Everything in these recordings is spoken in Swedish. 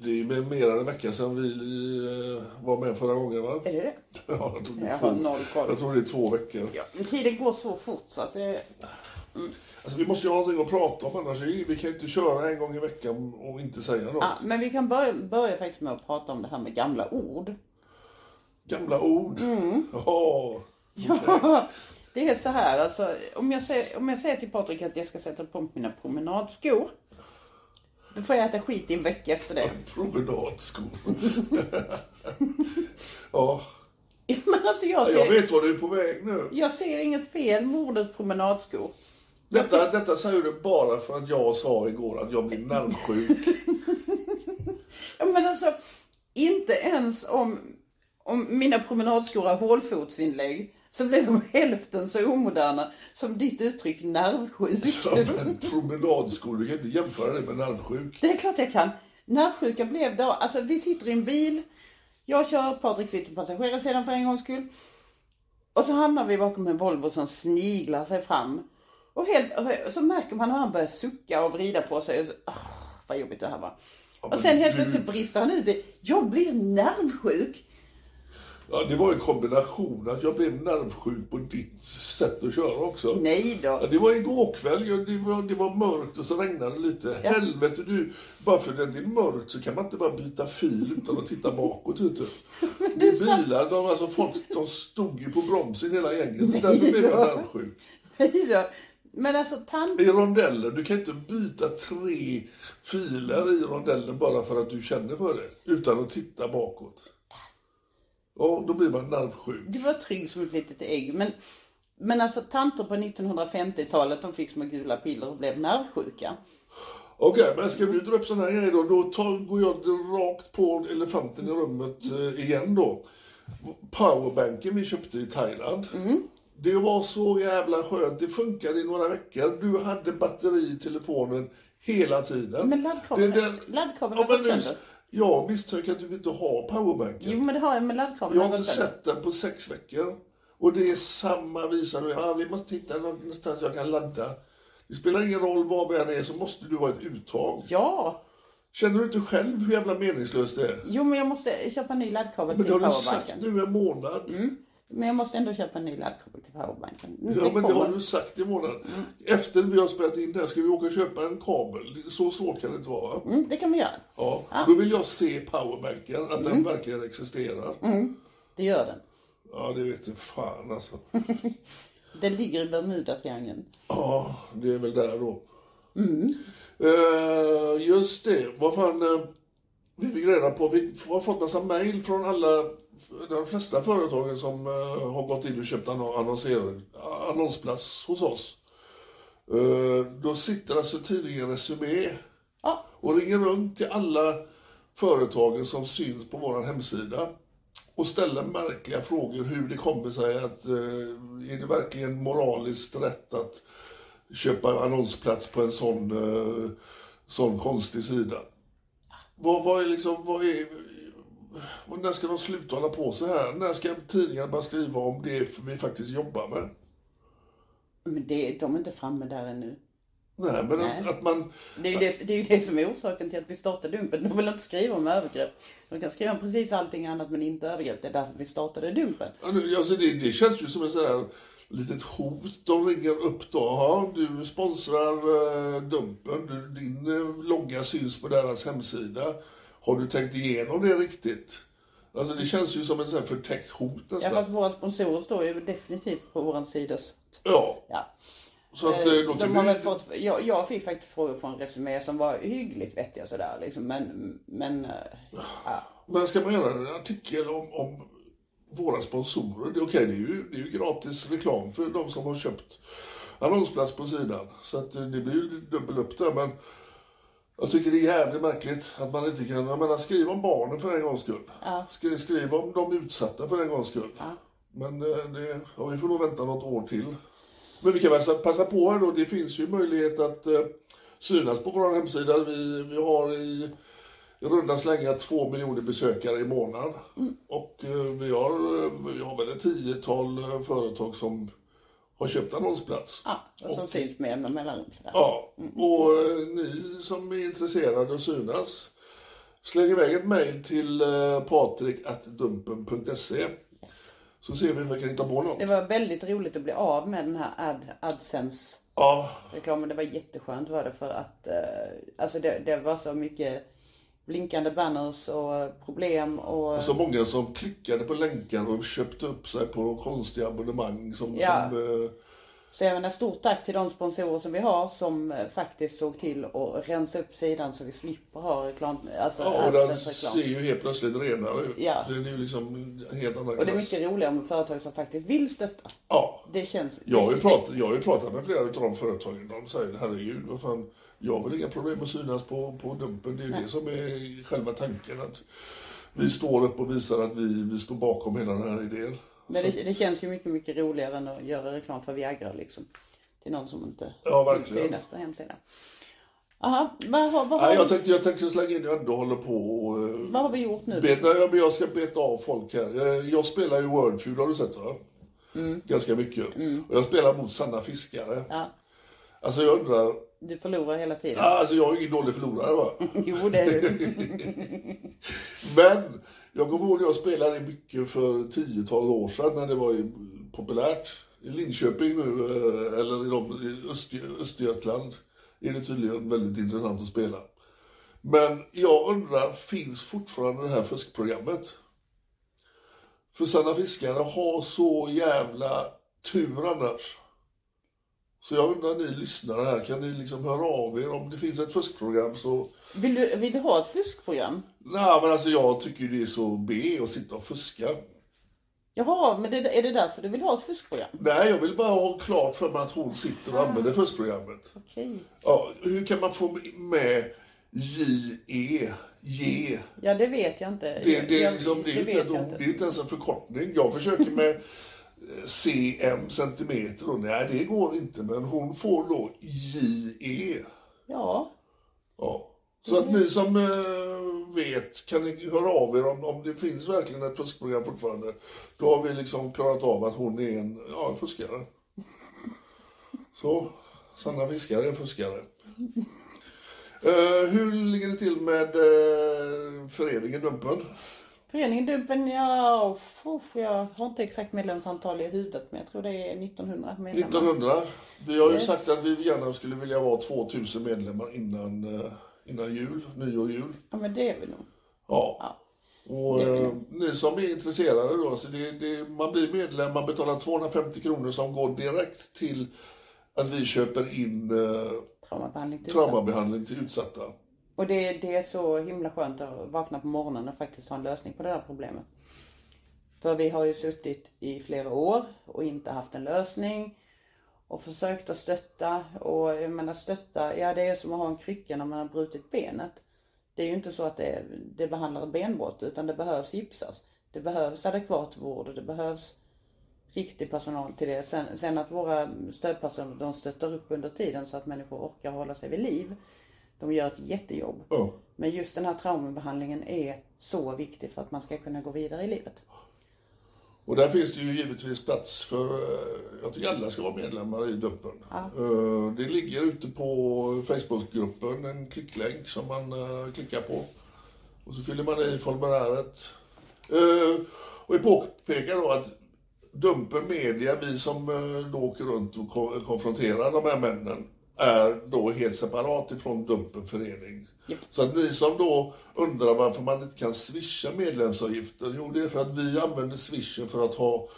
det är mer- än en vecka sedan vi eh, var med förra gången va? är det det? Ja, jag tror det är Jag två, har noll koll. jag tror det är två veckor. Ja, men tiden går så fort så att det... Alltså, vi måste ju ha någonting att prata om annars. Vi kan ju inte köra en gång i veckan och inte säga något. Ja, men vi kan börja, börja faktiskt med att prata om det här med gamla ord. Gamla ord. Mm. Ja. Ja, det är så här alltså. Om jag, säger, om jag säger till Patrik att jag ska sätta på mina promenadskor. Då får jag äta skit i en vecka efter det. Promenadskor. ja. Men alltså jag Jag ser, vet vad du är på väg nu. jag ser inget fel med ordet promenadskor. Detta, detta säger du bara för att jag sa igår att jag blir nervsjuk. Ja, men alltså, inte ens om, om mina promenadskor har hålfotsinlägg så blir de hälften så omoderna som ditt uttryck nervsjuk. Ja, men promenadskor, du kan inte jämföra det med nervsjuk. Det är klart jag kan. Nervsjuka blev då, alltså vi sitter i en bil, jag kör, Patrik sitter på passagerarsidan för en gångs skull. Och så hamnar vi bakom en Volvo som sniglar sig fram. Och helt, så märker man hur han börjar sucka och vrida på sig. Och så, åh, vad jobbigt det här var. Och sen helt plötsligt brister han ut i, jag blir nervsjuk. Ja, det var en kombination att jag blev nervsjuk på ditt sätt att köra också. Nej Ja, då. det var igår kväll, ja, det var, det var mörkt och så regnade det lite. Ja. Helvete du, bara för att det är mörkt så kan man inte bara byta fil utan att titta bakåt. Vet du. Det är bilar, de, alltså, folk de stod ju på bromsen hela gänget. Därför blev jag nervsjuk. Nej då. Men alltså tant... I rondeller, du kan inte byta tre filer i rondellen bara för att du känner för det. Utan att titta bakåt. Ja, då blir man nervsjuk. Det var trygg som ett litet ägg. Men, men alltså tanter på 1950-talet de fick små gula piller och blev nervsjuka. Okej, men ska vi dra upp sådana här grejer då, då tar, går jag rakt på elefanten i rummet eh, igen då. Powerbanken vi köpte i Thailand. Det var så jävla skönt. Det funkade i några veckor. Du hade batteri i telefonen hela tiden. Men laddkabeln- den- laddkabeln ja, men nu-. Jag misstänker att du inte har powerbanken. Jo men det har jag med laddkabeln. Jag har inte sett den på sex veckor. Och det är samma visa nu. Ja, vi måste hitta någonstans jag kan ladda. Det spelar ingen roll var vi än är så måste du ha ett uttag. Ja. Känner du inte själv hur jävla meningslöst det är? Jo men jag måste köpa en ny laddkabel Men det till har du sagt powerbanken. nu en månad. Men jag måste ändå köpa en ny laddkabel till powerbanken. Mm, Ja, men det har du sagt i månad. Efter vi har spelat in det här ska vi åka och köpa en kabel. Så svårt kan det inte vara. va? Mm, det kan vi göra. Ja. Då vill jag se powerbanken, att den verkligen existerar. Det gör den. Ja, det vet du fan alltså. Den ligger i Bermudatriangeln. Ja, det är väl där då. Eh, just det, vad fan. eh, vi fick reda på, vi har fått massa mail från alla, de flesta företagen som eh, har gått in och köpt annonsplats hos oss. Eh, då sitter alltså tidningen Resumé Ja, och ringer runt till alla företagen som syns på vår hemsida och ställer märkliga frågor hur det kommer sig att eh, är det verkligen moraliskt rätt att köpa annonsplats på en sån, sån konstig sida. Vad, vad är liksom, vad är, vad- när ska de sluta hålla på så här? När ska tidningarna börja skriva om det vi faktiskt jobbar med? men det, de är inte framme där ännu. Nej, men Nej. Att, att man, Det är, ju det, det är ju det som är orsaken till att vi startade Dumpen. De vill inte skriva om övergrepp. De kan skriva om precis allting annat men inte övergrepp. Det är därför vi startade Dumpen. Alltså det, det känns ju som ett sådär litet hot. De ringer upp då. Ja, du sponsrar eh, Dumpen. Du, din eh, logga syns på deras hemsida. Har du tänkt igenom det riktigt? Alltså det känns ju som ett sådär förtäckt hot Ja, nästan. fast våra sponsorer står ju definitivt på våran sida. Ja, Ja. så att eh, De kan har väl fått, jag, jag fick faktiskt frågor från Resumé som var hyggligt vettiga sådär liksom. Men, men eh, ja. Men ska man göra en artikel om, om våra sponsorer? Det, okej, det, är ju, det är ju gratis reklam för de som har köpt annonsplats på sidan. Så att eh, det blir ju dubbel upp där. Men jag tycker det är jävligt märkligt att man inte kan, jag menar skriv om barnen för en gångs skull. Skriv, skriv om de utsatta för en gångs skull. Men eh, det, ja, vi får nog vänta något år till. Men vi kan väl passa på här då, det finns ju möjlighet att eh, synas på vår hemsida. Vi, vi har i i runda slängar två miljoner besökare i månaden. Och eh, vi, har, eh, vi har väl ett tiotal eh, företag som har köpt annonsplats. ja och som syns med jämna mellanrum sådär. Ja, och eh, ni som är intresserade att synas, släng iväg ett mejl till eh, patrik.dumpen.se så ser vi om vi kan hitta på något. Det var väldigt roligt att bli av med den här ad, AdSense Ja, reklamen. Det var jätteskönt var det för att eh, alltså det, det var så mycket blinkande banners och problem och så många som klickade på länkar och köpte upp sig på konstiga abonnemang som, Ja. som eh, Så jag menar stort tack till de sponsorer som vi har som eh, faktiskt såg till att rensa upp sidan så vi slipper ha reklam, alltså Ja, och den AdSense-reklam. ser ju helt plötsligt renare ut. Ja. Det är ju liksom helt annan Och det är mycket roligare med företag som faktiskt vill stötta. Ja. Det känns... Jag har, ju pratat, jag har ju pratat med flera av de företagen. De säger herregud, vad fan, jag har väl inga problem att synas på, på Dumpen. Det är ju det som är själva tanken. Att vi står upp och visar att vi, vi står bakom hela den här idén. Men det, det känns ju mycket, mycket roligare än att göra reklam för Viagra liksom. Till någon som inte Ja, vill synas på hemsidan. Jaha, vad vad, har, Nej, jag tänkte, jag tänkte slänga in, jag ändå håller på och... eh, vad har vi gjort nu? Beta, ja, men jag ska beta av folk här. Eh, Jag spelar ju Wordfeud, har du sett va? Ganska mycket. Och jag spelar mot sanna fiskare. Ja, Alltså jag undrar, du förlorar hela tiden. alltså jag är ingen dålig förlorare va? Jo, det är du. Men jag kommer ihåg att jag spelade mycket för tiotal år sedan när det var populärt. I Linköping nu, eh, eller i, de, i Öster, Östergötland, är det tydligen väldigt intressant att spela. Men jag undrar, finns fortfarande det här fuskprogrammet? För Sanna Fiskare har så jävla tur annars. Så jag undrar ni lyssnare här, kan ni liksom höra av er om det finns ett fuskprogram så Vill du, vill du ha ett fuskprogram? Nej, men alltså jag tycker det är så B att sitta och fuska. Jaha, men det, är det därför du vill ha ett fuskprogram? Nej, jag vill bara ha klart för mig att hon sitter och använder fuskprogrammet. Okej. Ja, hur kan man få med JE? J. Ja, det vet jag inte. Det, det, är Jag- liksom, det är ju inte det är inte ens en förkortning. Jag försöker med cm, centimeter, och nej det går inte. Men hon får då JE. Ja, Ja. Så att ni som eh, vet, kan ni höra av er om, om det finns verkligen ett fuskprogram fortfarande. Då har vi liksom klarat av att hon är en, ja, en fuskare. Så, Sanna Fiskare är en fuskare. Eh, hur ligger det till med eh, föreningen Dumpen? Föreningen Dumpen, ja, uff, jag har inte exakt medlemsantal i huvudet men jag tror det är 1900 medlemmar. 1900. Vi har ju Yes. sagt att vi gärna skulle vilja vara 2000 medlemmar innan, eh, innan jul, nyår, jul. Ja, men det är vi nog. Ja. Ja. Och eh, ni som är intresserade då, så det, det, man blir medlem, man betalar 250 kronor som går direkt till att vi köper in eh, Traumabehandling till utsatta. Och det, det är så himla skönt att vakna på morgonen och faktiskt ha en lösning på det där problemet. För vi har ju suttit i flera år och inte haft en lösning. Och försökt att stötta. Och jag menar stötta, ja det är som att ha en krycka när man har brutit benet. Det är ju inte så att det, det behandlar ett benbrott utan det behövs gipsas. Det behövs adekvat vård och det behövs riktig personal till det. Sen, sen att våra stödpersoner de stöttar upp under tiden så att människor orkar hålla sig vid liv. De gör ett jättejobb. Ja. Men just den här traumabehandlingen är så viktig för att man ska kunna gå vidare i livet. Och där finns det ju givetvis plats för, eh, jag tycker alla ska vara medlemmar i Dumpen. Eh, Det ligger ute på Facebookgruppen en klicklänk som man eh, klickar på. Och så fyller man i formuläret. Och vi påpekar då att Dumpen Media, vi som då åker runt och ko- konfronterar de här männen, är då helt separat ifrån Dumpen Förening. Så att ni som då undrar varför man inte kan swisha medlemsavgiften, jo det är för att vi använder swishen för att ha,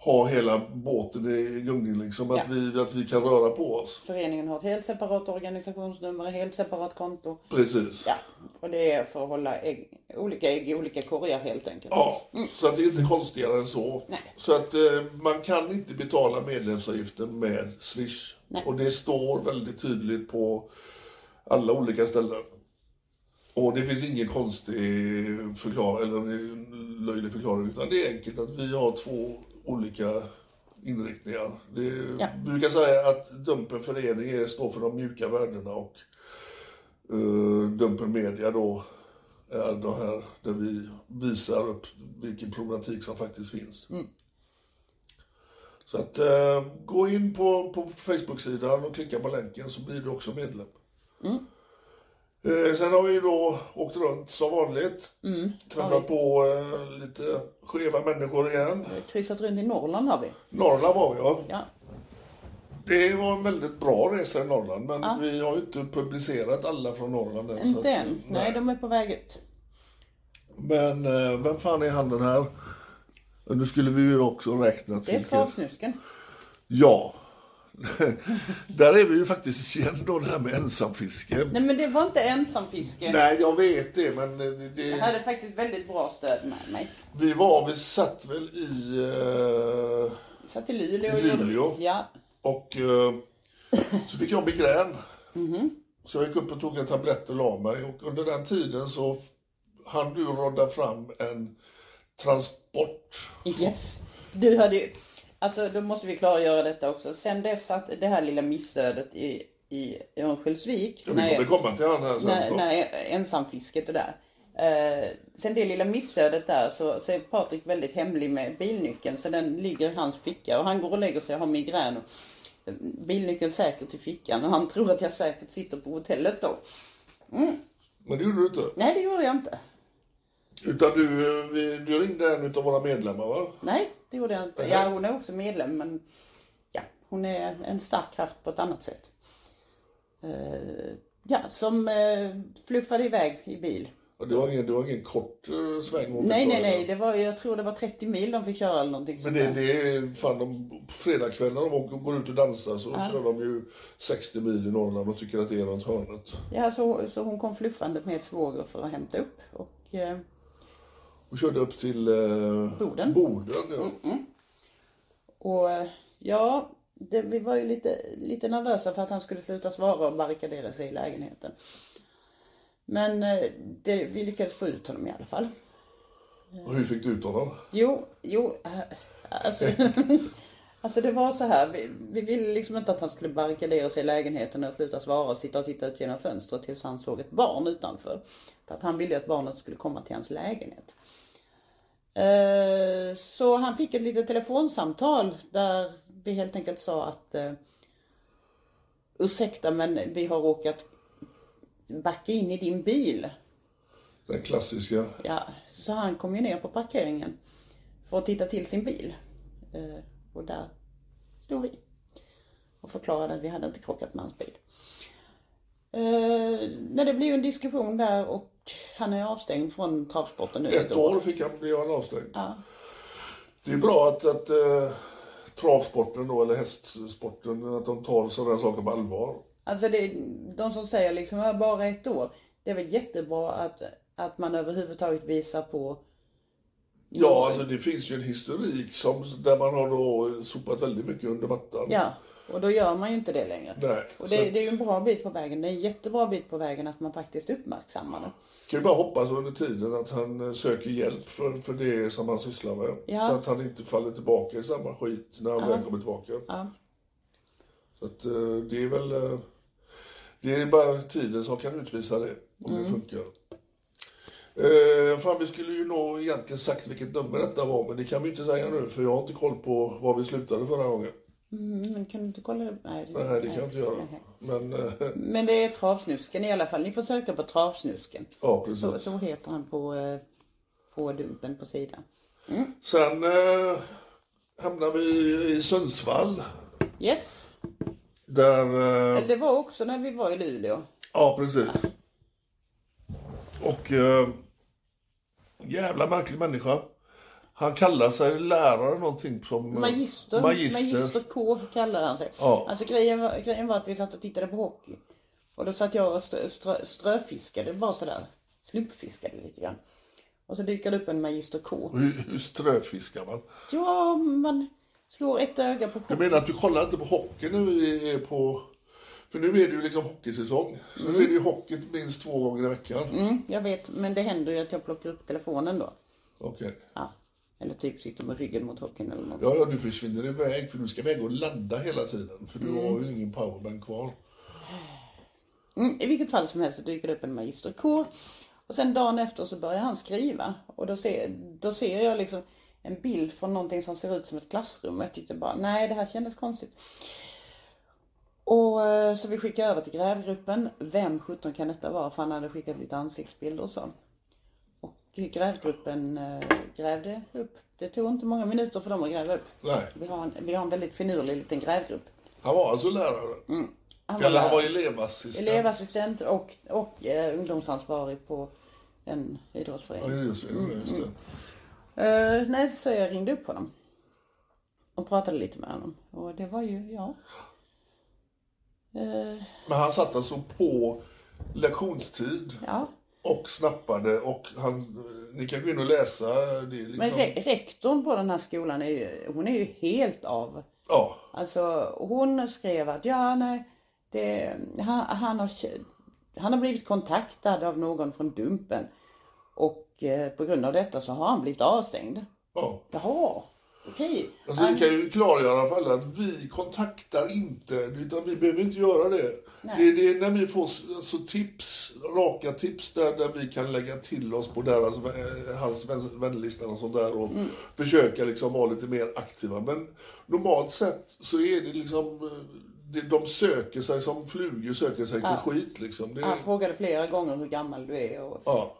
ha hela båten i gungning liksom, att, Ja. vi, att vi kan röra på oss. Föreningen har ett helt separat organisationsnummer, ett helt separat konto. Precis. Ja, och det är för att hålla ägg, olika ägg i olika korgar helt enkelt. Ja, så att det är inte konstigare än så. Nej. Så att eh, man kan inte betala medlemsavgiften med Swish. Nej. Och det står väldigt tydligt på alla olika ställen. Och det finns ingen konstig förklaring, eller löjlig förklaring, utan det är enkelt att vi har två olika inriktningar. Det, Ja. Brukar säga att Dumpen Förening är- står för de mjuka värdena och uh, Dumpen Media då är det här där vi visar upp vilken problematik som faktiskt finns. Så att eh, gå in på, på Facebook-sidan och klicka på länken så blir du också medlem. Eh, sen har vi då åkt runt som vanligt. Träffat på eh, lite skeva människor igen. Kryssat runt i Norrland har vi. Norrland var vi ja. Ja. Det var en väldigt bra resa i Norrland men vi har ju inte publicerat alla från Norrland än. Inte än. Nej, de är på väg ut. Men eh, vem fan är han den här? Nu skulle vi ju också räknat Det är Travsnusken. Ja. Där är vi ju faktiskt igen då det här med ensamfiske. Nej men det var inte ensamfiske. Nej, jag vet det, men det, Jag hade faktiskt väldigt bra stöd med mig. vi var, vi satt väl i... Eh, Jag satt i Luleå och I Luleå? Ja. och eh, så fick jag migrän. Så jag gick upp och tog en tablett och la mig. Och under den tiden så hann du rodda fram en transport. Yes. Du hade ju... Alltså då måste vi klargöra detta också. Sen dess att det här lilla missödet i, i Örnsköldsvik. Ja, vi kommer komma till sen. när, så. när ensamfisket och där. Eh, sen det lilla missödet där så, så är Patrik väldigt hemlig med bilnyckeln så den ligger i hans ficka och han går och lägger sig och har migrän. Och, bilnyckeln säkert i fickan och han tror att jag säkert sitter på hotellet då. Men det gjorde du inte. Nej det gjorde jag inte. Utan du, eh, du ringde en av våra medlemmar va? Nej det gjorde jag inte. Ja hon är också medlem men ja hon är en stark kraft på ett annat sätt. Eh, ja som eh, fluffade iväg i bil. Och Det var ingen, det var ingen kort eh, sväng Nej, nej, nej. Det var, jag tror det var 30 mil de fick köra eller någonting Men det, det är fan, de, på fredagskvällar de åker, går ut och dansar så kör de ju 60 mil i Norrland och tycker att det är runt hörnet. Ja, så, så hon kom fluffande med svåger för att hämta upp. Och eh, Och körde upp till eh, Boden. Boden ja. Och eh, ja, det, vi var ju lite, lite nervösa för att han skulle sluta svara och barrikadera sig i lägenheten. Men eh, det, vi lyckades få ut honom i alla fall. Och hur fick du ut honom? Jo, jo, eh, alltså, alltså det var så här. Vi, vi ville liksom inte att han skulle barrikadera sig i lägenheten och sluta svara och sitta och titta ut genom fönstret tills han såg ett barn utanför. För att han ville ju att barnet skulle komma till hans lägenhet. Eh, Så han fick ett litet telefonsamtal där vi helt enkelt sa att eh, ursäkta men vi har råkat backa in i din bil. Den klassiska. Ja, så han kom ju ner på parkeringen för att titta till sin bil. Och där stod vi. Och förklarade att vi hade inte krockat med hans bil. Eh, när det blev en diskussion där och han är avstängd från travsporten nu Ett år fick han bli avstängd. Ja. Det är bra att, att eh, travsporten då, eller hästsporten, att de tar sådana saker på allvar. Alltså det, de som säger liksom "Ja, bara ett år. Det är väl jättebra att, att man överhuvudtaget visar på Ja, alltså det finns ju en historik som, där man har då sopat väldigt mycket under mattan. Ja, och då gör man ju inte det längre. Nej, och det, det är ju en bra bit på vägen. Det är en jättebra bit på vägen att man faktiskt uppmärksammar det. Kan ju bara hoppas under tiden att han eh, söker hjälp för, för det som han sysslar med. Ja. Så att han inte faller tillbaka i samma skit när han väl kommer tillbaka. Ja. Så att eh, det är väl... eh, Det är bara tiden som kan utvisa det, om Mm. det funkar. Eh, fan, vi skulle ju nog egentligen sagt vilket nummer detta var, men det kan vi inte säga nu, för jag har inte koll på var vi slutade förra gången. Mm, men kan du inte kolla? Nej, det, Nej, det kan jag inte göra. nej. Men, eh, Men det är Travsnusken i alla fall. Ni får söka på Travsnusken. ja, precis. Så, så heter han på, eh, på Dumpen på sidan. Sen eh, hamnar vi i Sundsvall. Yes. Där... Eh, Det var också när vi var i Luleå. Ja, precis. Och eh, jävla märklig människa. Han kallar sig lärare någonting som... eh, Magister. Magister. Magister K kallar han sig. Ja. Alltså grejen var, grejen var att vi satt och tittade på hockey. Och då satt jag och strö, strö, ströfiskade bara sådär. Slumpfiskade lite grann. Och så dyker det upp en Magister K. Hur, hur ströfiskar man? Ja, man slår ett öga på Du hockey. menar att du kollar inte på hockey nu på... För nu är det ju liksom hockeysäsong. Så nu är det ju hockey minst två gånger i veckan. Mm, jag vet, men det händer ju att jag plockar upp telefonen då. Okej. Ja. Eller typ sitter med ryggen mot hockeyn eller något. Ja, ja, du försvinner iväg för du ska iväg och ladda hela tiden. För du har ju ingen powerbank kvar. Mm, I vilket fall som helst så dyker det upp en Magister K. Och sen dagen efter så börjar han skriva. Och då ser, då ser jag liksom en bild från någonting som ser ut som ett klassrum. Och jag tyckte bara, nej det här kändes konstigt. Och eh, så vi skickade över till grävgruppen. Vem 17 kan detta vara? För han hade skickat lite ansiktsbilder och så. Och grävgruppen eh, grävde upp. Det tog inte många minuter för dem att gräva upp. Nej, Vi har en, vi har en väldigt finurlig liten grävgrupp. han var alltså lärare. Han Eller han var elevassistent. Elevassistent och, och eh, ungdomsansvarig på en Ja, idrottsförening. just det. Just det. Eh, nej, så jag ringde upp honom. Och pratade lite med honom. Och det var ju, ja. Men han satt alltså på lektionstid ja. och snappade och han, ni kan gå in och läsa det liksom. Men re- rektorn på den här skolan är ju, hon är ju helt av. Ja, Alltså hon skrev att ja, nej, det, han, han, har, han har blivit kontaktad av någon från Dumpen. Och eh, på grund av detta så har han blivit avstängd. ja. Jaha, okej. Alltså vi kan ju klargöra för alla att vi kontaktar inte, utan vi behöver inte göra det. Det är, det är när vi får alltså, tips, raka tips där, där vi kan lägga till oss på deras, hans vän- vänlista och sånt där och försöka liksom vara lite mer aktiva. Men normalt sett så är det liksom, det, de söker sig som flugor söker sig till skit liksom. Det, Han frågade flera gånger hur gammal du är och ja.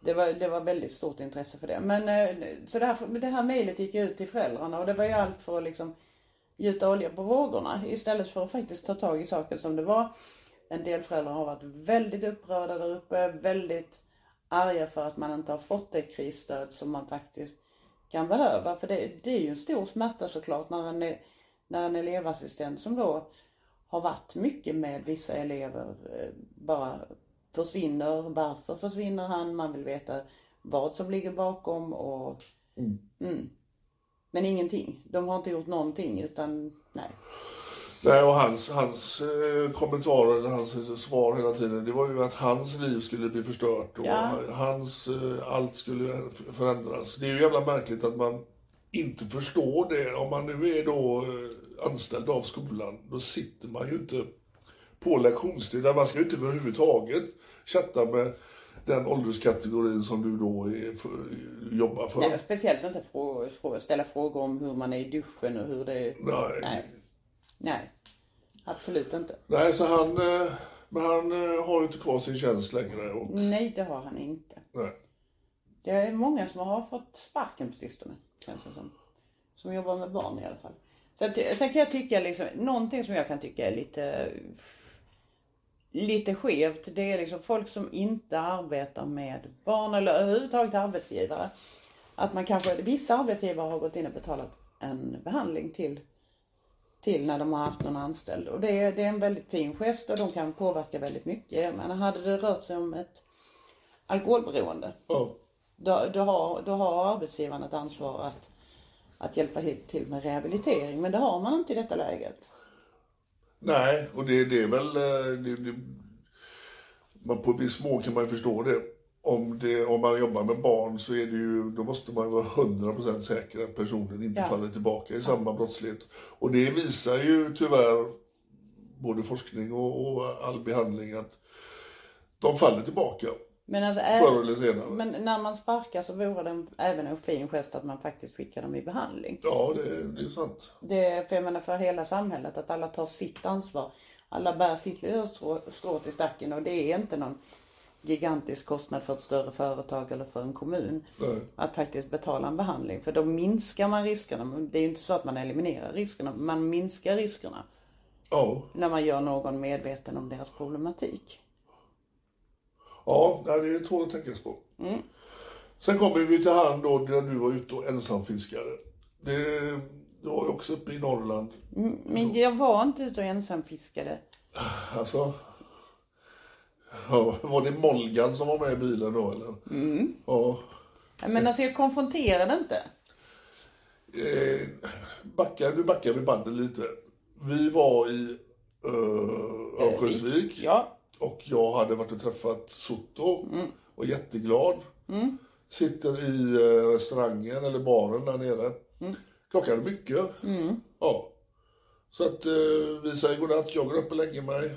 Det var, det var väldigt stort intresse för det. Men eh, så det här, det här mejlet gick ut till föräldrarna och det var ju allt för att liksom gjuta olja på vågorna istället för att faktiskt ta tag i saken som det var. En del föräldrar har varit väldigt upprörda där uppe, väldigt arga för att man inte har fått det krisstöd som man faktiskt kan behöva. För det, det är ju en stor smärta såklart när en, när en elevassistent som då har varit mycket med vissa elever eh, bara försvinner. Varför försvinner han? Man vill veta vad som ligger bakom och mm. Men ingenting. De har inte gjort någonting utan nej. Nej, och hans, hans eh, kommentarer, hans svar hela tiden, det var ju att hans liv skulle bli förstört och Ja. hans, eh, allt skulle förändras. Det är ju jävla märkligt att man inte förstår det. Om man nu är då eh, anställd av skolan, då sitter man ju inte på lektionstid. Man ska ju inte överhuvudtaget chatta med den ålderskategorin som du då är, för, jobbar för. nej speciellt inte frå, frå, ställa frågor om hur man är i duschen och hur det Nej. Nej. Nej. Absolut inte. Nej, så han, eh, men han eh, har ju inte kvar sin tjänst längre. Och, Nej, det har han inte. nej. Det är många som har fått sparken på sistone. Känns det som. Som jobbar med barn i alla fall. Så att, sen kan jag tycka liksom, någonting som jag kan tycka är lite lite skevt. Det är liksom folk som inte arbetar med barn eller överhuvudtaget arbetsgivare. Att man kanske, vissa arbetsgivare har gått in och betalat en behandling till, till när de har haft någon anställd. Och det är, det är en väldigt fin gest och de kan påverka väldigt mycket. Men hade det rört sig om ett alkoholberoende Ja. då, då, har, då har arbetsgivaren ett ansvar att, att hjälpa till, till med rehabilitering. Men det har man inte i detta läget. Nej, och det, det är väl... eh, Det, det, man på ett visst mån kan man ju förstå det. Om, det. om man jobbar med barn så är det ju, då måste man vara 100% säker att personen inte Ja. faller tillbaka i samma brottslighet. Och det visar ju tyvärr både forskning och, och all behandling att de faller tillbaka Men, alltså, förr eller senare. men när man sparkar så vore det en- även en fin gest att man faktiskt skickar dem i behandling. Ja, det, det är sant. Det, för jag menar för hela samhället att alla tar sitt ansvar. Alla bär sitt strå, strå till stacken och det är inte någon gigantisk kostnad för ett större företag eller för en kommun. Nej. Att faktiskt betala en behandling. För då minskar man riskerna. Det är ju inte så att man eliminerar riskerna. Man minskar riskerna. Ja, När man gör någon medveten om deras problematik. Ja det är två att tänka på. Sen kommer vi till han då där du var ute och ensamfiskare. Det, det var ju också uppe i Norrland. Men jag var inte ute och ensamfiskade. Alltså. Ja, var det Molgan som var med i bilen då eller? Mm. Ja. Men alltså jag konfronterade inte. Eh, backar, nu backar vi bandet lite. Vi var i uh, Örnsköldsvik. Ja. Och jag hade varit och träffat Soto. Och jätteglad. Sitter i eh, restaurangen eller baren där nere. Klockan är mycket. Ja. Så att eh, vi säger godnatt, jag går upp och lägger mig.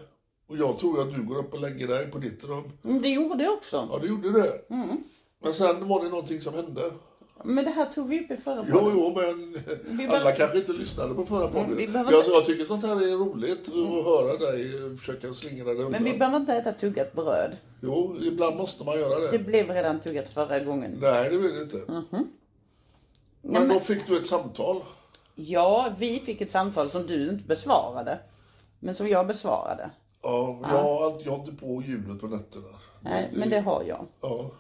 Och jag tror att du går upp och lägger dig på ditt rum. Mm, Det gjorde jag också. Ja, det gjorde det. Men sen var det någonting som hände. Men det här tog vi upp i förra Jo, podden. jo, men Vi alla kanske inte lyssnade på förra podden. vi behöver jag, jag tycker sånt här är roligt att höra dig försöka slingra dig undan. Men vi behöver inte äta tuggat bröd. Jo, ibland måste man göra det. Det blev redan tuggat förra gången. Nej, det vill det inte. Nej, Men men- då fick du ett samtal. Ja, vi fick ett samtal som du inte besvarade. Men som jag besvarade. Ja, jag, alltid- jag har inte på ljudet på nätterna. Nej, men det har jag. Ja,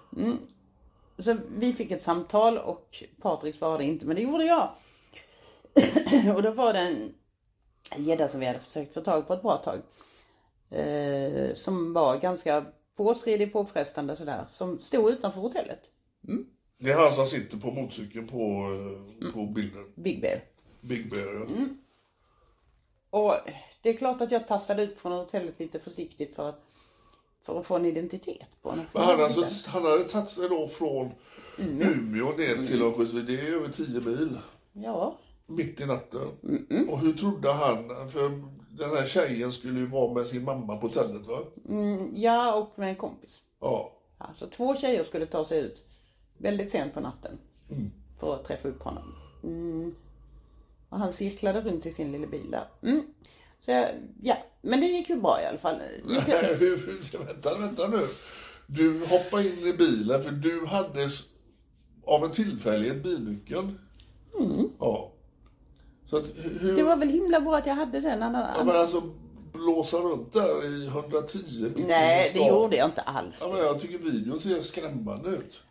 Så vi fick ett samtal och Patrik svarade inte, men det gjorde jag. och då var det en gädda som vi hade försökt få tag på ett bra tag. Eh, som var ganska påstridig, påfrestande sådär. Som stod utanför hotellet. det är han som sitter på motorcykeln på, Mm. eh, på bilden. Big Bear. Big Bear, ja. Mm. Och det är klart att jag tassade ut från hotellet lite försiktigt för att, för att få en identitet på honom. Men han, alltså, han hade tagit sig då från Umeå ner Mm. till Örnsköldsvik. Det är över 10 mil. Ja, Mitt i natten. Och hur trodde han? För den här tjejen skulle ju vara med sin mamma på hotellet va? mm, ja och med en kompis. Ja. Ja, så två tjejer skulle ta sig ut väldigt sent på natten för att träffa upp honom. Mm. Och han cirklade runt i sin lilla bil där. Mm. Så jag, ja, men det gick ju bra i alla fall. Vänta, vänta nu. Du hoppade in i bilen för du hade av en tillfällighet bilnyckeln. Ja. Så att hur... Det var väl himla bra att jag hade den. Annan, Ja, men alltså blåsa runt där i 110 mitt i Nej, det gjorde jag inte alls. Ja, men jag tycker videon ser skrämmande ut.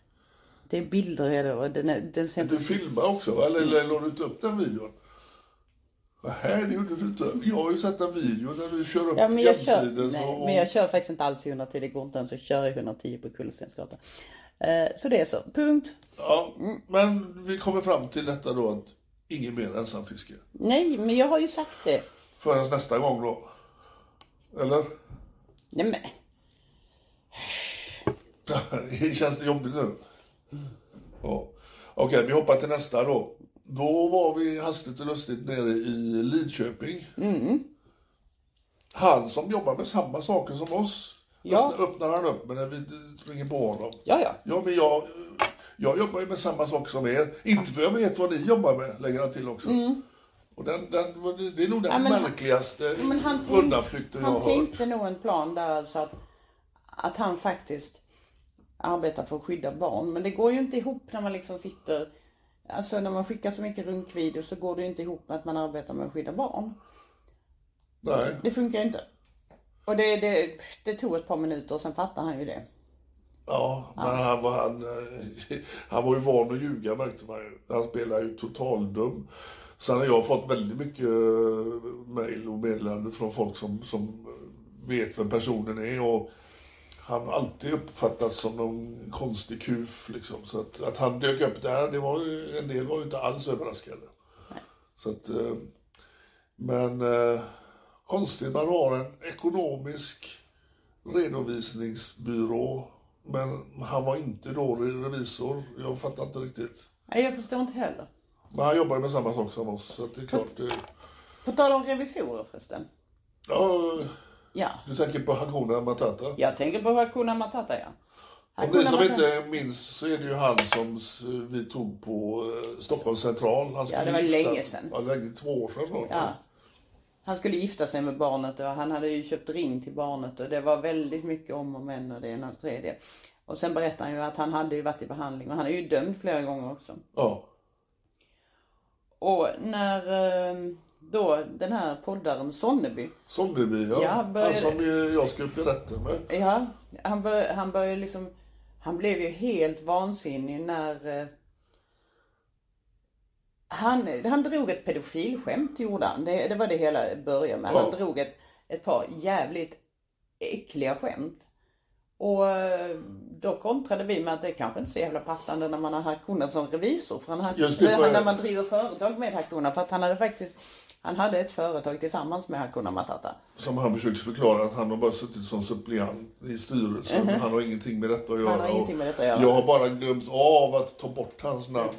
Det är bilder det och den, är, den Du sänds... filmar också, eller, eller lade du inte upp den videon? Nej, det gjorde du inte. Jag har ju sett en video när du kör upp Ja, men jag, kör, nej, och... men jag kör faktiskt inte alls i 110, det går inte ens att köra i 110 på Kullerstensgatan. Eh, så det är så, punkt. Ja, men vi kommer fram till detta då att ingen mer ensamfiske. Nej, men jag har ju sagt det. Förrän nästa gång då. Eller? Nej men, Känns det jobbigt nu? Ja. Okej, vi hoppar till nästa då. Då var vi hastigt och lustigt nere i Lidköping. Han som jobbar med samma saker som oss. Ja. Öppnar, han upp med när vi ringer på honom. ja ja. Ja, men jag, jag jobbar ju med samma saker som er. Inte för jag vet vad ni jobbar med, lägger han till också. Och den, den, det är nog den Mm. Ja, han- märkligaste han, undanflykten jag han har hört. tänkte nog en plan där alltså att, att han faktiskt arbetar för att skydda barn. Men det går ju inte ihop när man liksom sitter, alltså när man skickar så mycket runkvideos så går det inte ihop med att man arbetar med att skydda barn. Nej. Det funkar inte. Och det, det, det tog ett par minuter och sen fattade han ju det. Ja, men han var, han, eh, han var ju van att ljuga märkte man ju. Han spelade ju totaldum. Sen har jag fått väldigt mycket eh, mejl och meddelanden från folk som, som vet vem personen är. Och han alltid uppfattats som någon konstig kuf. Liksom. Så att, att han dök upp där, det var ju, en del var ju inte alls överraskande. Så att, eh, men eh, konstigt, man har en ekonomisk redovisningsbyrå. Men han var inte då revisor. Jag fattar inte riktigt. Nej, jag förstår inte heller. Men han jobbar med samma sak som oss. Så det är klart. Det, På tal om revisorer förresten. ja, Ja, du tänker på Hakuna Matata? jag tänker på Hakuna Matata ja. Om ni som inte minns så är det ju han som vi tog på eh, Stockholms central. Han skulle det var giftas- länge sedan. Ja, länge, två år sedan snart. Ja. Han skulle gifta sig med barnet och han hade ju köpt ring till barnet och det var väldigt mycket om och men och det ena och det tredje. Och sen berättade han ju att han hade ju varit i behandling och han är ju dömd flera gånger också. ja. Och när eh, då den här poddaren Sonneby, Sonneby, ja. Ja, började- Han som jag i rätten med. ja, han, bör, han började liksom, han blev ju helt vansinnig när eh, han, han drog ett pedofilskämt gjorde han. Det, det var det hela började med. Han Ja. drog ett, ett par jävligt äckliga skämt. Och eh, då kontrade vi med att det kanske inte är så jävla passande när man har Hakuna som revisor. För han, Just det, för- när man driver företag med Hakuna. För att han hade faktiskt, han hade ett företag tillsammans med Hakuna Matata. Som han försökte förklara att han har bara suttit som suppleant i styrelsen. Han har ingenting med detta att göra. Mhm. har ingenting med detta att göra. Jag har bara glömt av att ta bort hans namn.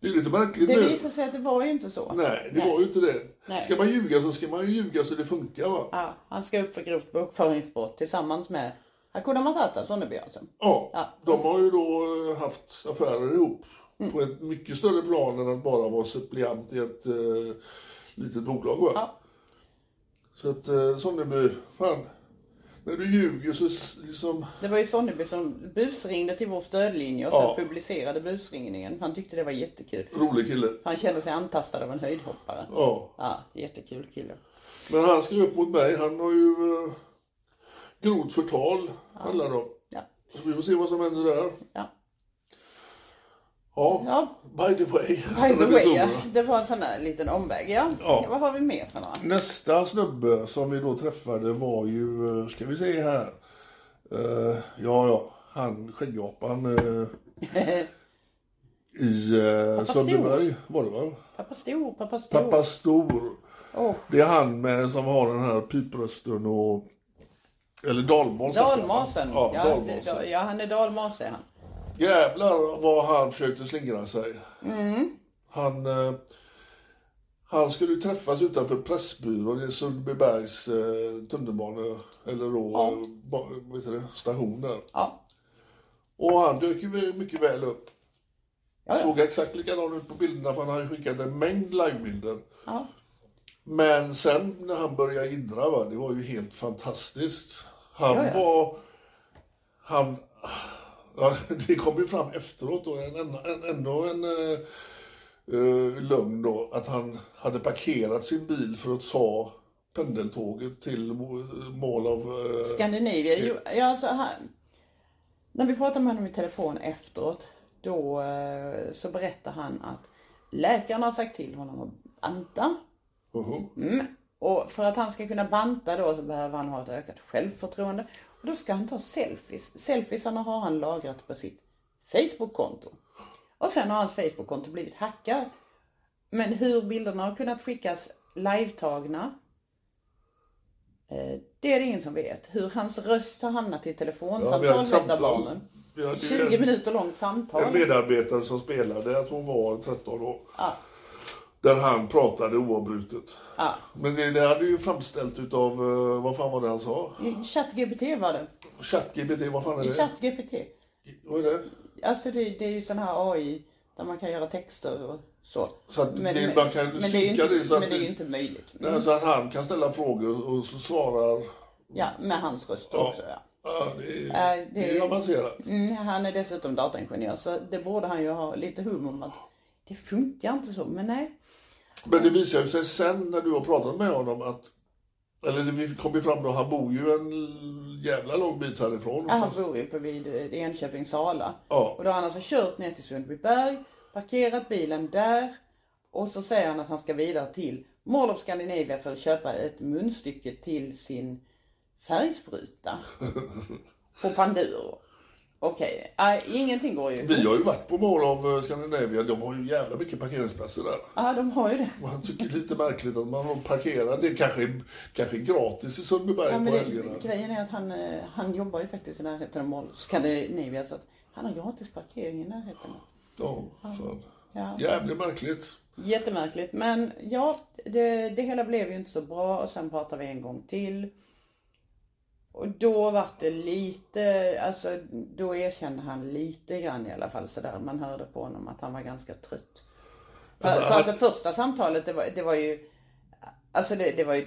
Det är lite märkligt Mm. Det nu. visade sig att det var ju inte så. Nej, det var ju inte det. Nej. Ska man ljuga så ska man ju ljuga så det funkar va? Ja, han ska upp för grovt bokföringsbrott tillsammans med Hakuna Matata, Sonneby alltså. Ja, Ja. de har ju då haft affärer ihop Mm. på ett mycket större plan än att bara vara suppleant i ett uh, litet bolag. Va? Ja. Så att uh, Sonneby, fan. När du ljuger så liksom... Det var ju Sonneby som busringde till vår stödlinje och Ja. sen publicerade busringningen. Han tyckte det var jättekul. Rolig kille. Han kände sig antastad av en höjdhoppare. Ja. Ja, jättekul kille. Men han skrev upp mot mig. Han har ju uh, grovt förtal, handlar det om. Ja. Så vi får se vad som händer där. Ja. Ja, Ja, by the way. by the way, ja. det var en sån här liten omväg. Ja. Ja. Vad har vi mer för några? Nästa snubbe som vi då träffade var ju, eh, ska vi se här. Eh, ja, ja, han skäggapan uh, i uh, Sundbyberg var det va? Pappa Stor, pappa Stor. Pappa Stor. Åh, Det är han med, som har den här piprösten och... Eller dalmas. dalmasen. Ja, Ja, dalmasen. det, ja, han är dalmas är han. Jävlar vad han försökte slingra sig. Mm. Han, eh, han skulle träffas utanför Pressbyrån i Sundbybergs eh, eller då, Ja. ba, vad heter det, station där. Ja. Och han dök ju mycket väl upp. Ja, ja. Såg exakt likadan ut på bilderna för han hade skickat en mängd livebilder. Ja. Men sen när han började idra, va, det var ju helt fantastiskt. Han var... Han... Ja, det kom ju fram efteråt då, en, en, ändå en uh, uh, lögn då, att han hade parkerat sin bil för att ta pendeltåget till må- mål av... eh, Skandinavien. Jo, ja, alltså, han, när vi pratade med honom i telefon efteråt, då eh, så berättar han att läkarna har sagt till honom att banta. mhm. Mm. Och för att han ska kunna banta då så behöver han ha ett ökat självförtroende. Då ska han ta selfies. Selfiesarna har han lagrat på sitt Facebook-konto. Och sen har hans Facebook-konto blivit hackat. Men hur bilderna har kunnat skickas live-tagna, eh, det är det ingen som vet. Hur hans röst har hamnat i Ja, telefonsamtal med samtal. barnen. Vi hade ju 20 en- minuter långt En samtal. medarbetare som spelade, att hon var 13 år. Ja. Där han pratade oavbrutet. Ja. Men det, det hade ju framställt utav, eh, vad fan var det han sa? ChatGPT var det. ChatGPT, vad fan är det? ChatGPT. Vad är det? Alltså det, det är ju sån här AI där man kan göra texter och så. Så att det- man kan men, det är ju inte, det så att men det är ju inte möjligt. Nej, så att han kan ställa frågor och så svarar... Ja, med hans röst Ja. också ja. Ja, det är, Äh, det är avancerat. Mm, han är dessutom dataingenjör så det borde han ju ha lite hum om att det funkar inte så. Men nej. Men det visar ju sig sen när du har pratat med honom att eller det- kom ju fram då, han bor ju en jävla lång bit härifrån. Ja, han bor ju uppe vid eh, Enköping Sala. Ja. Och då har han alltså kört ner till Sundbyberg, parkerat bilen där och så säger han att han ska vidare till Mall of Scandinavia för att köpa ett munstycke till sin färgspruta på Panduro. Okej, nej, ingenting går ju. Vi har ju varit på Mall of eh, Scandinavia, de har ju jävla mycket parkeringsplatser där. Ja, de har ju det. Han tycker det är lite märkligt att man parkerar, det kanske är, kanske är gratis i Sundbyberg Ja, på helgerna. grejen är att han, eh, han jobbar ju faktiskt i närheten av of Scandinavia så att han har gratis parkering i närheten. Ja, fan. Ja. Jävligt märkligt. Jättemärkligt. Men ja, det, det hela blev ju inte så bra och sen pratade vi en gång till. Och då var det lite, alltså då erkände han lite grann i alla fall sådär. Man hörde på honom att han var ganska trött. För, Alltså, för alltså första samtalet det var, det var ju Alltså det, det var ju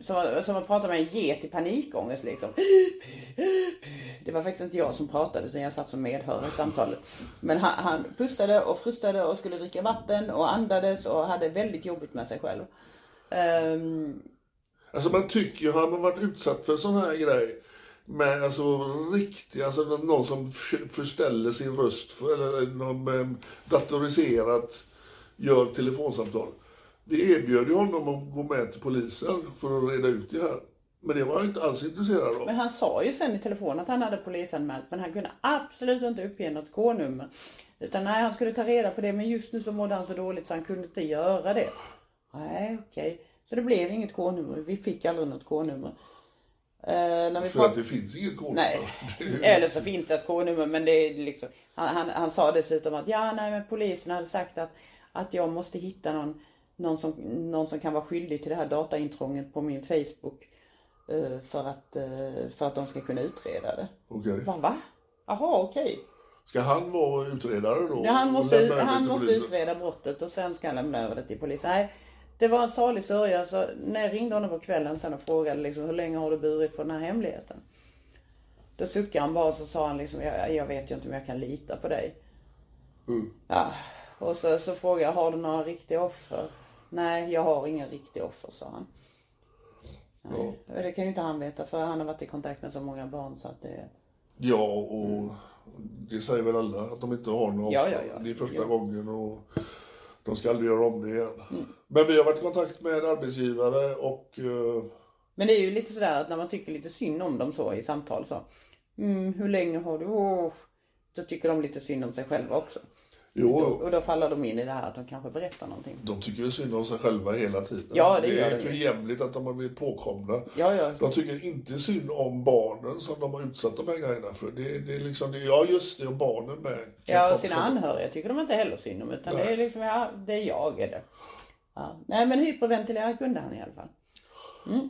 som, som att prata med en get i panikångest liksom. Det var faktiskt inte jag som pratade utan jag satt som medhörare i samtalet. Men han, han pustade och frustade och skulle dricka vatten och andades och hade väldigt jobbigt med sig själv. Ehm, Alltså man tycker ju, har man varit utsatt för sån här grej med alltså riktig, alltså någon som förställer sin röst för, eller någon eh, datoriserat gör telefonsamtal. Vi erbjöd ju honom att gå med till polisen för att reda ut det här. Men det var jag inte alls intresserad av. Men han sa ju sen i telefon att han hade polisanmält men han kunde absolut inte uppge något K-nummer. Utan nej, han skulle ta reda på det men just nu så mådde han så dåligt så han kunde inte göra det. Nej, okej. Så det blev inget K-nummer. Vi fick aldrig något K-nummer. Eh, när vi För prat- att det finns inget kod. Nej, eller så finns det ett K-nummer men det är liksom han, han, han sa dessutom att ja nej men polisen hade sagt att, att jag måste hitta någon, någon, som, någon som kan vara skyldig till det här dataintrånget på min Facebook. eh, För att, eh, för att de ska kunna utreda det. Okej. Va? va? Jaha okej. Ska han vara utredare då? Ja, han måste, han måste polisen? utreda brottet och sen ska han lämna över det till polisen. Nej, det var en salig sörja så när jag ringde honom på kvällen sen och frågade liksom, hur länge har du burit på den här hemligheten? Då suckade han bara och så sa han liksom, jag, jag vet ju inte om jag kan lita på dig. Mm. Ja, och så, så frågade jag, har du några riktiga offer? Nej, jag har inga riktiga offer, sa han. Ja. Och Det kan ju inte han veta för han har varit i kontakt med så många barn så att det... Ja, och det säger väl alla att de inte har några Ja, offer. ja, ja. Det är första Ja. gången och de ska aldrig göra om det igen. Mm. Men vi har varit i kontakt med arbetsgivare och eh, Men det är ju lite sådär att när man tycker lite synd om dem så i samtal så. Mm, hur länge har du? Åh, då tycker de lite synd om sig själva också. jo, Och då faller de in i det här att de kanske berättar någonting. de tycker ju synd om sig själva hela tiden. Ja, det gör är de för jämligt att de har blivit påkomna. Ja, ja. De tycker inte synd om barnen som de har utsatt de här grejerna för. Det, det är liksom, det, ja just det, och barnen med. Ja, och sina anhöriga tycker de inte heller synd om utan Nej. det är liksom, ja, det är jag är det. Ja. Nej men hyperventilera kunde han i alla fall.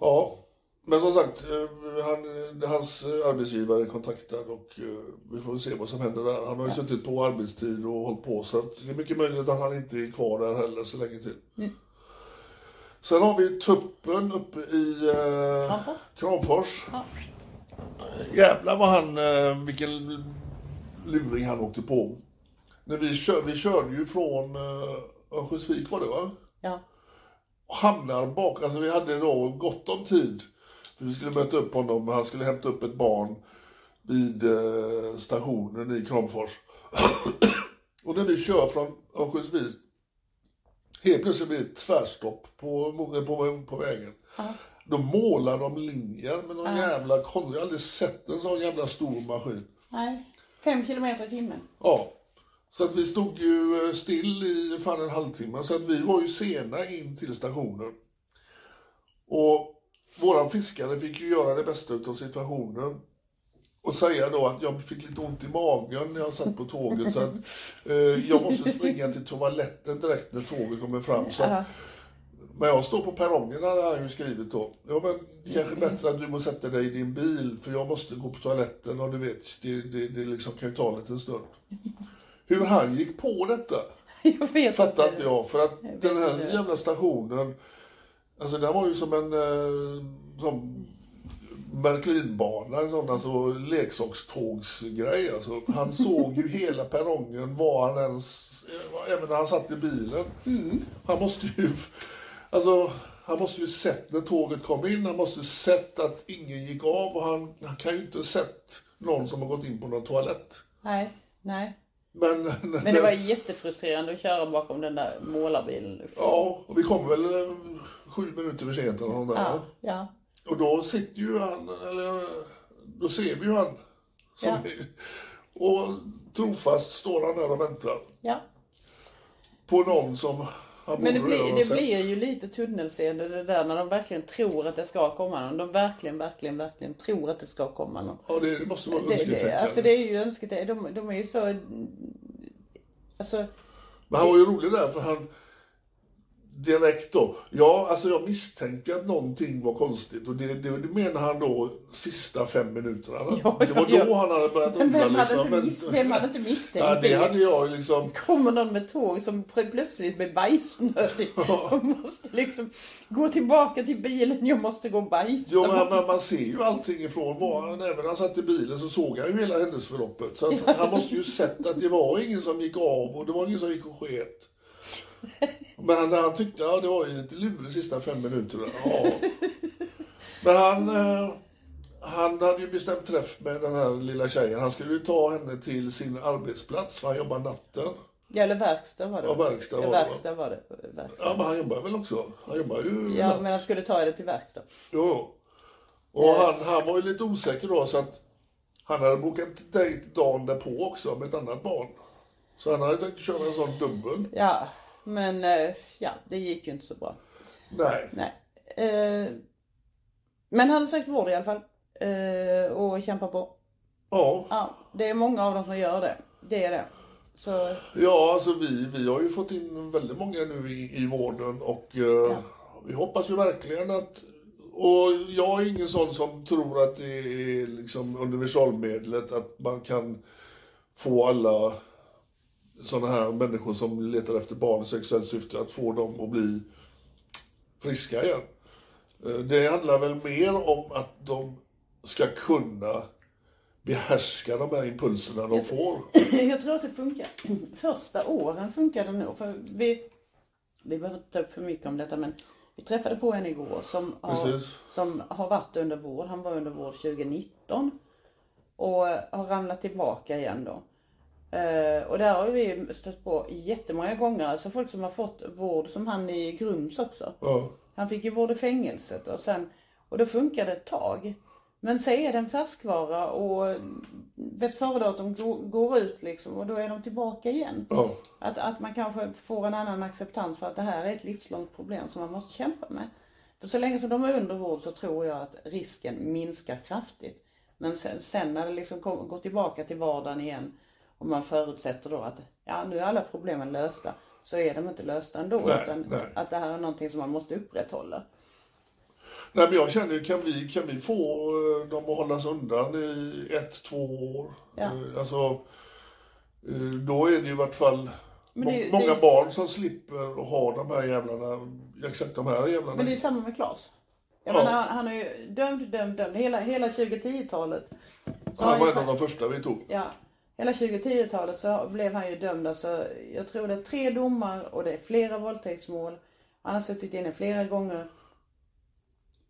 Ja, men som sagt, eh, han, hans arbetsgivare är kontaktad och eh, vi får se vad som händer där. Han har ju suttit på arbetstid och hållit på så det är mycket möjligt att han inte är kvar där heller så länge till. Sen har vi tuppen uppe i eh, Kramfors? Kramfors. Ja. Jävlar vad han, eh, vilken luring han åkte på. När vi, kör, vi körde ju från eh, Örnsköldsvik var det va? Ja. hamnar bak. Alltså vi hade då gott om tid. Vi skulle möta upp honom. Han skulle hämta upp ett barn vid eh, stationen i Kramfors. och när vi kör från Örnsköldsvik. Helt plötsligt blir det tvärstopp på, på, på vägen. Då målar de linjer med någon jävla konst. Jag har aldrig sett en sån jävla stor maskin. Nej. Fem kilometer i timmen. Ja. Så att vi stod ju eh, still i fan en halvtimme. Så att vi var ju sena in till stationen. Och våran fiskare fick ju göra det bästa av situationen. Och säga då att jag fick lite ont i magen när jag satt på tåget. Så att eh, jag måste springa till toaletten direkt när tåget kommer fram. Så att, men jag står på perrongen hade han ju skrivit då. Ja men det kanske är bättre att du måste sätta dig i din bil för jag måste gå på toaletten och du vet, det, det, det liksom kan ju ta en liten stund. Hur han gick på detta Jag vet fattar inte jag. För att vet den här inte. jävla stationen, alltså den var ju som en eh, som Märklinbana, en sån alltså leksakstågsgrej. Alltså, han såg ju hela perrongen, var han ens, även när han satt i bilen. Han måste ju, alltså han måste ju sett när tåget kom in, han måste ju sett att ingen gick av och han, han kan ju inte ha sett någon som har gått in på någon toalett. Nej, nej. Men, Men det var jättefrustrerande att köra bakom den där målarbilen. Ja, och vi kom väl sju minuter för sent eller något där. Ja, ja. Och då sitter ju han, eller då ser vi ju han. Ja. är, och trofast står han där och väntar ja. på någon som Men det blir, det blir ju lite tunnelseende det där när de verkligen tror att det ska komma någon. De verkligen, verkligen, verkligen tror att det ska komma någon. Ja, det, det måste vara önsketänkande. alltså det är ju önsket. De, de är ju så... Alltså, Men han var ju rolig där för han direkt då. Ja, alltså jag misstänker att någonting var konstigt och det, det, det menar han då sista fem minuterna. Ja, det var ja, då ja. han hade börjat undra vem hade liksom. inte mis- vem hade inte misstänkt ja, det? det? hade jag liksom. kommer någon med tåg som plötsligt blir bajsnödig och måste liksom gå tillbaka till bilen. Jag måste gå och bajsa. Jo, men, men man ser ju allting ifrån var han, även när han satt i bilen så såg han ju hela händelseförloppet. Så att han måste ju sett att det var ingen som gick av och det var ingen som gick och sket. Men han, han tyckte, ja det var ju lite lurigt sista fem minuterna. Ja. Men han, eh, han hade ju bestämt träff med den här lilla tjejen. Han skulle ju ta henne till sin arbetsplats för han jobbar natten. Ja, eller verkstad var det. Ja, verkstad var verkstad var det. Verkstad. Ja men han jobbar väl också? Han jobbar ju Ja, natt. men han skulle ta det till verkstad. Jo. Och han, han var ju lite osäker då så att han hade bokat dejt dagen därpå också med ett annat barn. Så han hade tänkt köra en sån dubbel. Ja, men eh, ja, det gick ju inte så bra. Nej. Nej. Eh, men han har sökt vård i alla fall. Eh, och kämpar på. Ja, Ja, det är många av dem som gör det. Det är det. Så, ja alltså vi, vi har ju fått in väldigt många nu i, i vården och eh, vi hoppas ju verkligen att och jag är ingen sån som tror att det är liksom universalmedlet att man kan få alla sådana här människor som letar efter barn i sexuellt syfte att få dem att bli friska igen. Eh, Det handlar väl mer om att de ska kunna behärska de här impulserna de får. jag tror att det funkar. Första åren funkar det nog. För vi, vi behöver inte ta upp för mycket om detta men vi träffade på en igår som har, som har varit under vård. Han var under vård 2019. Och har ramlat tillbaka igen då. Eh, och där har vi stött på jättemånga gånger. Alltså folk som har fått vård som han i Grums också. Ja. Han fick ju vård i fängelset och sen, och då funkar det ett tag. Men så är det en färskvara och bäst före-datum går, går ut liksom och då är de tillbaka igen. Ja. Att, att man kanske får en annan acceptans för att det här är ett livslångt problem som man måste kämpa med. För så länge som de är under vård så tror jag att risken minskar kraftigt. Men sen, sen när det liksom går tillbaka till vardagen igen och man förutsätter då att ja, nu är alla problemen lösta. Så är de inte lösta ändå. Nej, utan nej. att det här är någonting som man måste upprätthålla. Nej, men jag känner, kan vi, kan vi få eh, dem att hållas undan i ett, två år? Ja. Eh, Alltså, eh, då är det ju i vart fall det ju- många det- barn som slipper att ha de här jävlarna, exakt de här jävlarna. Men det är samma med Claes. Jag Ja. menar, han, är ju dömd, dömd, dömd. Hela, hela 2010-talet. så Han var ju- en av de första vi tog. Ja, hela 2010-talet så blev han ju dömd. Alltså, jag tror det är tre domar och det är flera våldtäktsmål. Han har suttit inne flera gånger.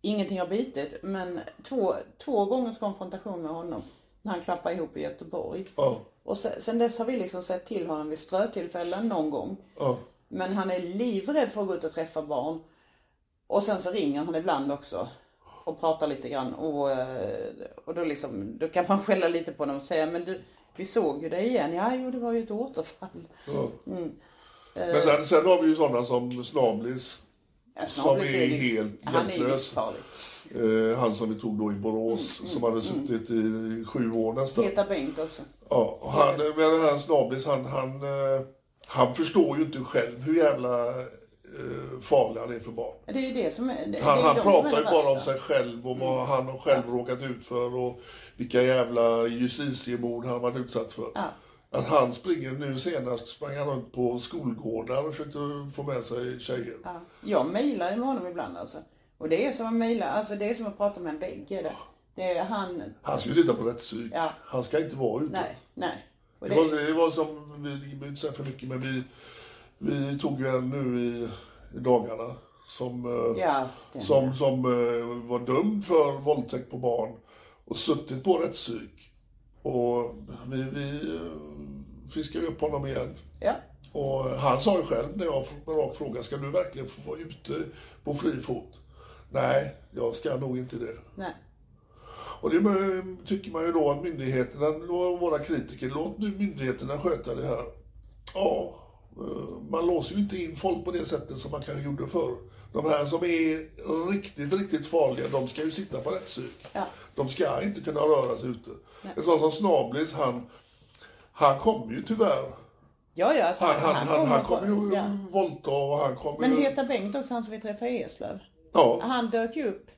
Ingenting har bitit, men två, två gångers konfrontation med honom. När han klappade ihop i Göteborg. Ja, Och sen, sen dess har vi liksom sett till honom vid strötillfällen någon gång. ja. Men han är livrädd för att gå ut och träffa barn. Och sen så ringer han ibland också. Och pratar lite grann. Och, eh, och då, liksom, då kan man skälla lite på honom och säga, men du, vi såg ju det igen. Ja, jo, det var ju ett återfall. ja. Mm. Men sen, sen har vi ju sådana som Snablis. Ja, Som är ju- helt Han är hjälplös. livsfarlig. Eh, han som vi tog då i Borås, som hade suttit i sju år nästan. Peter Bengt också. Ja, och han, men den här Snablis, han, han, eh, han förstår ju inte själv hur jävla eh, farlig han är för barn. Det är det som är det, Han, det han pratar ju bara om sig själv och vad han har själv råkat ut för och vilka jävla justitiemord han har varit utsatt för. Ja. Att han springer, nu senast sprang han runt på skolgårdar och försökte få med sig tjejer. Ja. Jag mejlar med honom ibland alltså. Och det är som att mejla, alltså det är som att prata med en vägg. Det. det han, Han ska ju sitta på rättspsyk. Ja. Han ska inte vara ute. nej, nej. Det, det, var, det var som, vi inte säga för mycket, men vi, vi tog ju en nu i dagarna som, eh, Ja, som, som eh, var dömd för våldtäkt på barn och suttit på rättspsyk. Och vi, vi eh, fiskade upp honom igen. ja. Och han sa ju själv när jag med rak fråga, ska du verkligen få vara ute på fri fot? Nej, jag ska nog inte det. Nej. Och det tycker man ju då att myndigheterna, våra kritiker, låt nu myndigheterna sköta det här. Ja, man låser ju inte in folk på det sättet som man kanske gjorde förr. De här som är riktigt, riktigt farliga, de ska ju sitta på rättspsyk. Ja. De ska inte kunna röra sig ute. En sån som Snablis, han, han kommer ju tyvärr. Ja, ja, alltså, Han, han, han, han kommer kommer ju ja. våldta och han kommer Men ju... Heta Bengt också, han som vi träffade i Eslöv. Ja, Han dök ju upp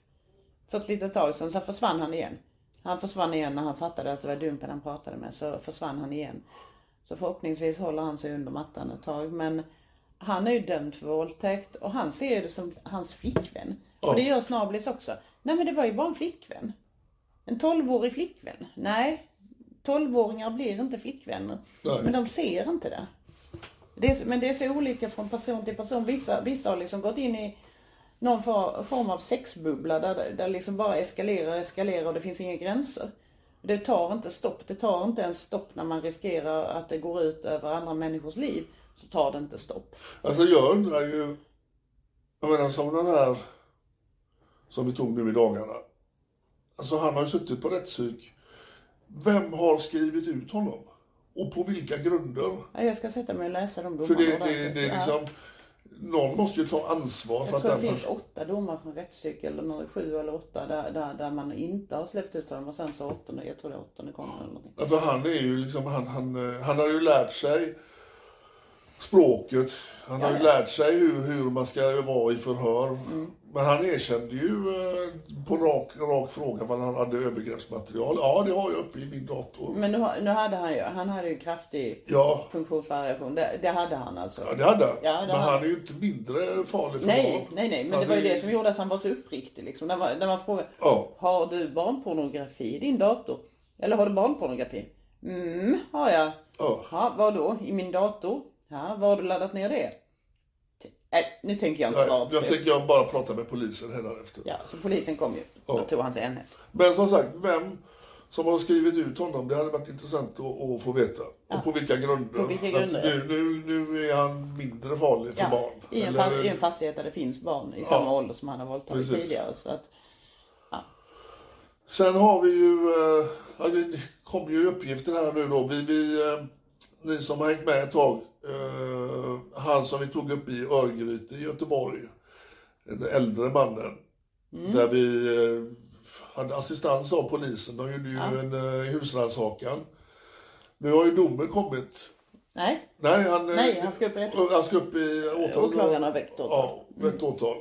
för ett litet tag sedan, sen försvann han igen. Han försvann igen när han fattade att det var Dumpen han pratade med, så försvann han igen. Så förhoppningsvis håller han sig under mattan ett tag. Men han är ju dömd för våldtäkt och han ser det som hans flickvän. Och det gör Snablis också. Nej men det var ju bara en flickvän. En 12-årig flickvän. Nej, 12-åringar blir inte flickvänner. Nej. Men de ser inte det. det är, men det är så olika från person till person. Vissa, vissa har liksom gått in i någon for- form av sexbubbla där, där liksom bara eskalerar och eskalerar och det finns inga gränser. Det tar inte stopp. Det tar inte ens stopp när man riskerar att det går ut över andra människors liv. Så tar det inte stopp. Alltså jag undrar ju, jag menar som den här som vi tog nu i dagarna. Alltså han har ju suttit på rättspsyk. Vem har skrivit ut honom? Och på vilka grunder? Ja, Jag ska sätta mig och läsa de domarna För det, det, ordentligt. det är liksom, någon måste ju ta ansvar för Jag att tror det den finns personen... åtta domar från rättspsyk, eller sju eller åtta, där, där, där man inte har släppt ut honom. Och sen så åttonde, jag tror det åttonde kommer eller någonting. Ja, För han är ju liksom, han, han, han har ju lärt sig språket. Han har ju lärt sig hur, hur man ska vara i förhör. Mm. Men han erkände ju eh, på rak, rak fråga vad han hade övergreppsmaterial. Ja, det har jag uppe i min dator. Men nu, nu hade han ju, han hade ju kraftig Ja, funktionsvariation. Det, det hade han alltså. ja det hade han. Ja, det Men hade han är ju inte mindre farlig för Nej, barn. nej, nej, men Han det var ju är- det som gjorde att han var så uppriktig liksom. När man, när man frågar, Ja. har du barnpornografi i din dator? Eller har du barnpornografi? Mm, har jag. Ja. Ja, vad då? I min dator? Ja, var har du laddat ner det? Nej, nu tänker jag inte svara på jag det. tänker jag bara prata med polisen efter. Ja, så polisen kom ju. Ja. tog han sig enhet. Men som sagt, vem som har skrivit ut honom, det hade varit intressant att, att få veta. Och på vilka grunder. På vilka grunder, Att nu, nu, nu är han mindre farlig för Ja, barn. i, en Eller- I en fastighet där det finns barn i samma Ja. ålder som han har våldtagit Precis. tidigare. Så att, Sen har vi ju, eh, ja, det kommer ju uppgifter här nu då. Vi, vi, eh, ni som har hängt med ett tag, eh, han som vi tog upp i Örgryte i Göteborg, den äldre mannen, Mm. där vi eh, hade assistans av polisen. De gjorde ju en eh, husrannsakan. Nu har ju domen kommit. nej, Nej, han, eh, Nej, han ska upp i Han ska upp i åtal. Åklagaren har väckt åtal. Ja, väckt åtal.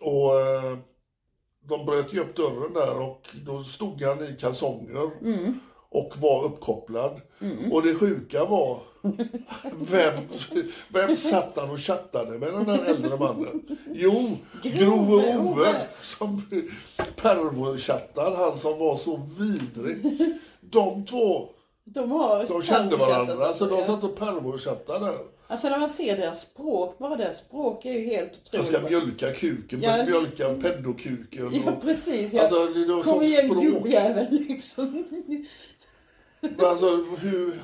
Och eh, de bröt ju upp dörren där och då stod han i kalsonger och var uppkopplad. Och det sjuka var, vem, vem satt han och chattade med den där äldre mannen? Jo, Grove Ove. Som pervochattar, han som var så vidrig. De två, de har de kände varandra så de satt och pervochattade där. Alltså när man ser deras språk, bara deras språk är ju helt otroligt. ska mjölka kuken, Ja. mjölka peddokuken. Ja precis. Ja. Alltså, det är Kom igen språk. gubbjävel liksom. Men alltså hur...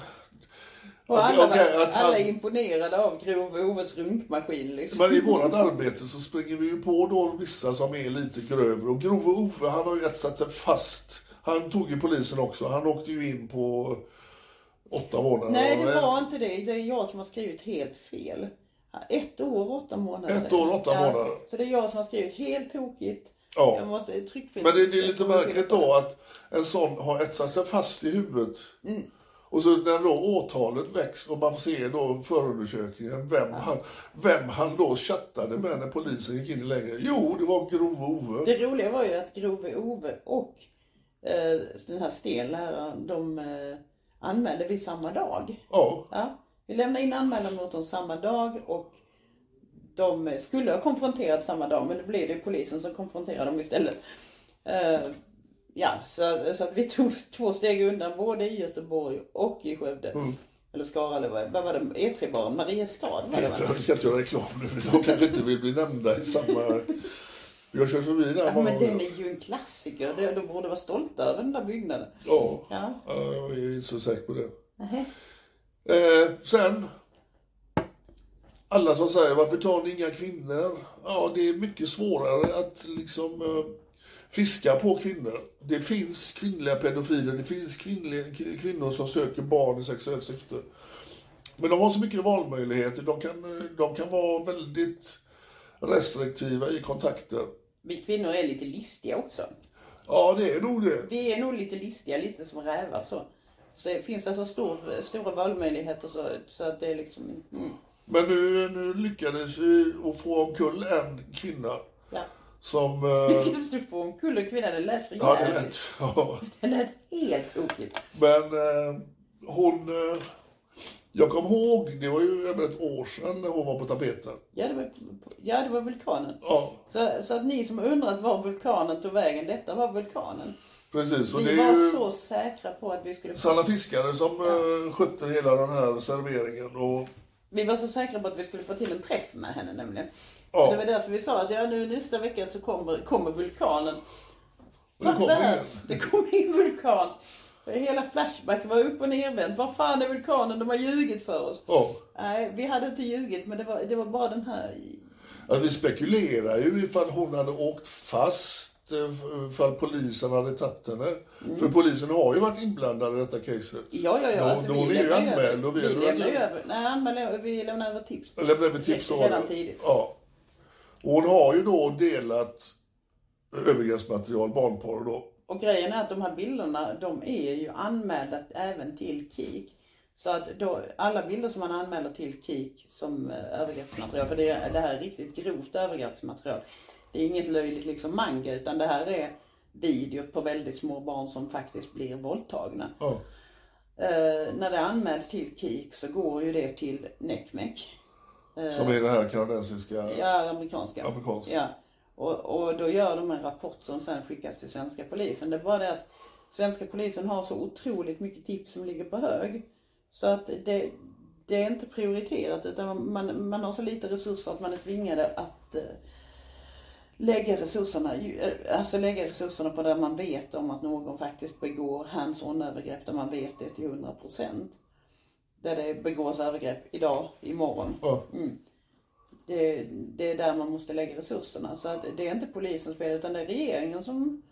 Och alla, Okej, var, alla är imponerade av Grove Oves runkmaskin liksom. Men i vårt arbete så springer vi ju på då vissa som är lite grövre. Och Grove Ove, han har ju etsat sig fast. Han tog ju polisen också. Han åkte ju in på åtta månader. Nej det var inte det. Det är jag som har skrivit helt fel. Ett år åtta månader. Ett år, åtta månader. Så det är jag som har skrivit helt tokigt. Ja. Jag måste. Men det, det är lite märkligt då att en sån har etsat sig fast i huvudet. Mm. Och så när då åtalet väcks och man får se då förundersökningen vem, han, vem han då chattade med när polisen gick in längre. Jo, det var Grove Ove. Det roliga var ju att Grove Ove och eh, den här Sten, de eh, anmälde vi samma dag. Ja, Ja, vi lämnade in anmälan mot dem samma dag och de skulle ha konfronterat samma dag men det blev det polisen som konfronterade dem istället. Eh, ja, så, så att vi tog två steg undan både i Göteborg och i Skövde. Eller Skara eller vad, vad var det? E3-baren? Mariestad var det Jag va? vi ska inte göra reklam nu för de kanske inte vill bli nämnda i samma... Jag kör förbi där Ja, men den är ju en klassiker. De, de borde vara stolta över den där byggnaden. Ja, Ja. ja, jag är inte så säker på det. Nähä. Eh, sen, alla som säger varför tar ni inga kvinnor? Ja, det är mycket svårare att liksom eh, fiska på kvinnor. Det finns kvinnliga pedofiler, det finns kvinnliga, kvinnor som söker barn i sexuellt syfte. Men de har så mycket valmöjligheter, de kan, eh, de kan vara väldigt restriktiva i kontakter. Vi kvinnor är lite listiga också. Ja, det är nog det. Vi är nog lite listiga, lite som rävar så. Så det finns alltså stor, stora valmöjligheter så, så att det är liksom... Mm, Men nu, nu lyckades vi att få omkull en kvinna ja. som... Eh, Lyckades du få omkull en kvinna? Det lät för ja, det jävligt. lät, ja. Det lät helt tokigt. Men eh, hon... Eh, jag kom ihåg, det var ju över ett år sedan när hon var på tapeten. Ja, det var, ja, det var vulkanen. Ja, Så, så att ni som undrat var vulkanen tog vägen, detta var vulkanen. precis. Och det Vi är var ju så säkra på att vi skulle. Sanna Fiskare som eh, skötte hela den här serveringen. Och, Vi var så säkra på att vi skulle få till en träff med henne nämligen. Ja. Så det var därför vi sa att ja, nu nästa vecka så kommer, kommer vulkanen. Vad värt? Det kom ingen vulkan. Hela Flashback var upp och nervänt. Var fan är vulkanen? De har ljugit för oss. ja. Nej, vi hade inte ljugit men det var, det var bara den här... Alltså, vi spekulerar ju ifall hon hade åkt fast, eh, ifall polisen hade tagit henne. För polisen har ju varit inblandad i detta caset. Mm. Ja, ja, ja. Då- Alltså, då vi är ju anmäld över. och vi Vi redan- över. Nej, vi lämnar över tips. Blev det tips Redan tidigt. Ja. Och hon har ju då delat övergreppsmaterial, barnporr då. Och grejen är att de här bilderna, de är ju anmälda även till KIK. Så att då, alla bilder som man anmäler till KIK som eh, övergreppsmaterial, för det, det här är riktigt grovt övergreppsmaterial. Det är inget löjligt liksom manga, utan det här är videor på väldigt små barn som faktiskt blir våldtagna. Ja. Eh, när det anmäls till KIK så går ju det till NECMEC. Som är det här kanadensiska... Ja, amerikanska. Amerikanska. Ja. Och, och då gör de en rapport som sen skickas till svenska polisen. Det är bara det att svenska polisen har så otroligt mycket tips som ligger på hög. Så att det, det är inte prioriterat utan man, man har så lite resurser att man är tvingade att eh, lägga resurserna, eh, alltså lägga resurserna på där man vet om att någon faktiskt begår hands-on övergrepp, där man vet det till 100 procent. Där det begås övergrepp idag, imorgon. Ja. Det, det är där man måste lägga resurserna. Så att det är inte polisens fel utan det är regeringen som...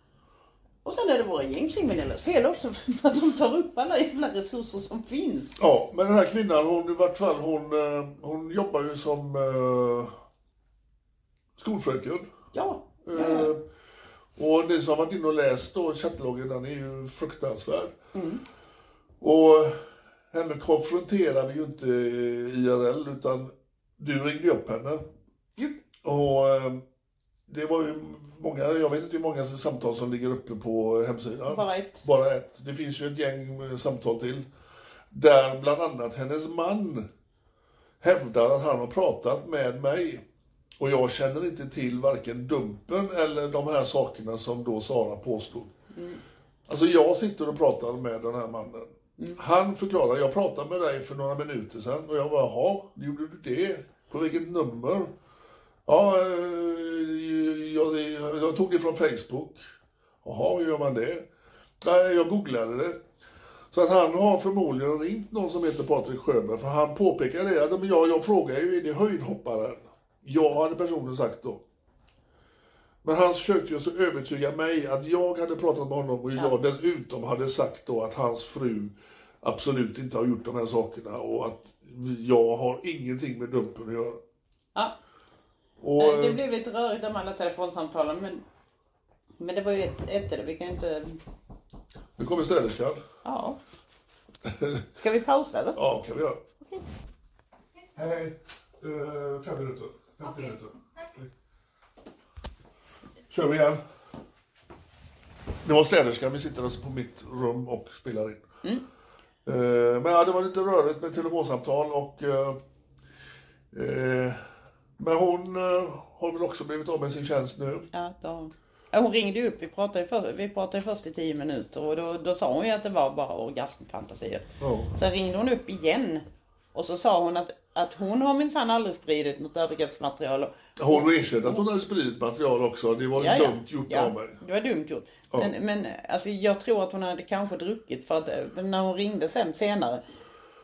Och sen är det våra gängkriminellas fel också för att de tar upp alla jävla resurser som finns. Ja, men den här kvinnan, hon i vart fall, hon, eh, hon jobbar ju som uh, skolfröken. Ja. Eh, och ni som har varit inne och läst då, chattloggen, den är ju fruktansvärd. Och henne konfronterar vi ju inte IRL, utan du ringde upp henne. Jo. Och eh, det var ju många, jag vet inte hur många samtal som ligger uppe på hemsidan. Bara ett. Bara ett. Det finns ju ett gäng eh, samtal till. Där bland annat hennes man hävdar att han har pratat med mig. Och jag känner inte till varken Dumpen eller de här sakerna som då Sara påstod. Alltså jag sitter och pratar med den här mannen. Han förklarar, jag pratade med dig för några minuter sedan och jag bara, jaha, gjorde du det? På vilket nummer? Ja, eh, jag, jag tog det från Facebook. Jaha, hur gör man det? Nej, jag googlade det. Så att han har förmodligen ringt någon som heter Patrik Sjöberg, för han påpekar det att jag, jag frågar ju, är det höjdhopparen? Ja, hade personen sagt då. Men han försökte ju så övertyga mig att jag hade pratat med honom och jag dessutom hade sagt då att hans fru absolut inte har gjort de här sakerna och att jag har ingenting med Dumpen att göra. Ja. Och, Eh, Det eh, blev lite rörigt om alla telefonsamtalen men, men det var ju ett, ett vi kan ju inte... nu kommer städerskan. Ja. Ska vi pausa eller? Ja, kan vi göra. Hej. Uh, fem minuter. 50 minuter. Kör vi igen. Det var städerskan. Vi sitter alltså på mitt rum och spelar in. Eh, men ja, det var lite rörigt med telefonsamtal och eh, eh, men hon eh, har väl också blivit av med sin tjänst nu. Ja, då. Hon ringde upp, vi pratade, för, vi pratade först i tio minuter och då, då sa hon ju att det var bara orgasmfantasier. Ja. Sen ringde hon upp igen och så sa hon att, att hon har minsann aldrig spridit något övergreppsmaterial. Hon erkände att hon hade spridit material också. Det var ju dumt gjort ja, av mig. det var dumt gjort. Ja. Men, men alltså, jag tror att hon hade kanske druckit för att eh, när hon ringde sen senare,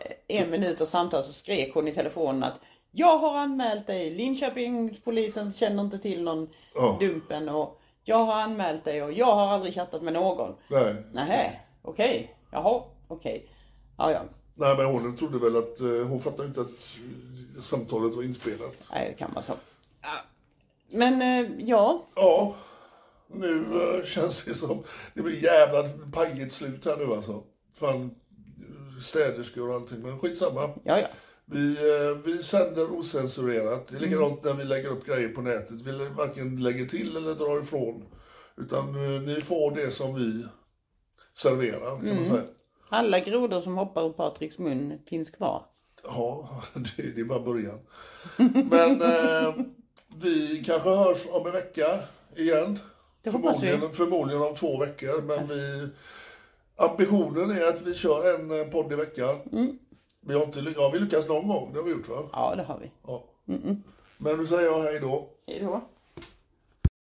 eh, en minut av samtal så skrek hon i telefonen att jag har anmält dig, Linköpingspolisen känner inte till någon Ja. Dumpen och jag har anmält dig och jag har aldrig chattat med någon. Nej. Nähä, okej, jaha, okej. Ja, ja, Nej, men hon trodde väl att, eh, hon fattade inte att eh, samtalet var inspelat. nej det kan så. Ja. Men eh, ja, Ja, nu känns det som, det blir jävla pajigt slut här nu alltså. Fan, städerskor och allting, men skitsamma. ja, ja. Vi, vi sänder osensurerat. Det är likadant när vi lägger upp grejer på nätet. Vi varken lägger till eller drar ifrån. Utan ni får det som vi serverar, kan man säga. Alla grodor som hoppar ur Patriks mun finns kvar. Ja, det, är bara början. Men eh, vi kanske hörs om en vecka igen. Det hoppas vi. förmodligen, förmodligen om två veckor. Men vi, ambitionen är att vi kör en eh, podd i veckan. Mm. Vi har inte ja, vi lyckats någon gång, det har vi gjort va? Ja, det har vi. Ja. Men nu säger jag hej då. Hej då.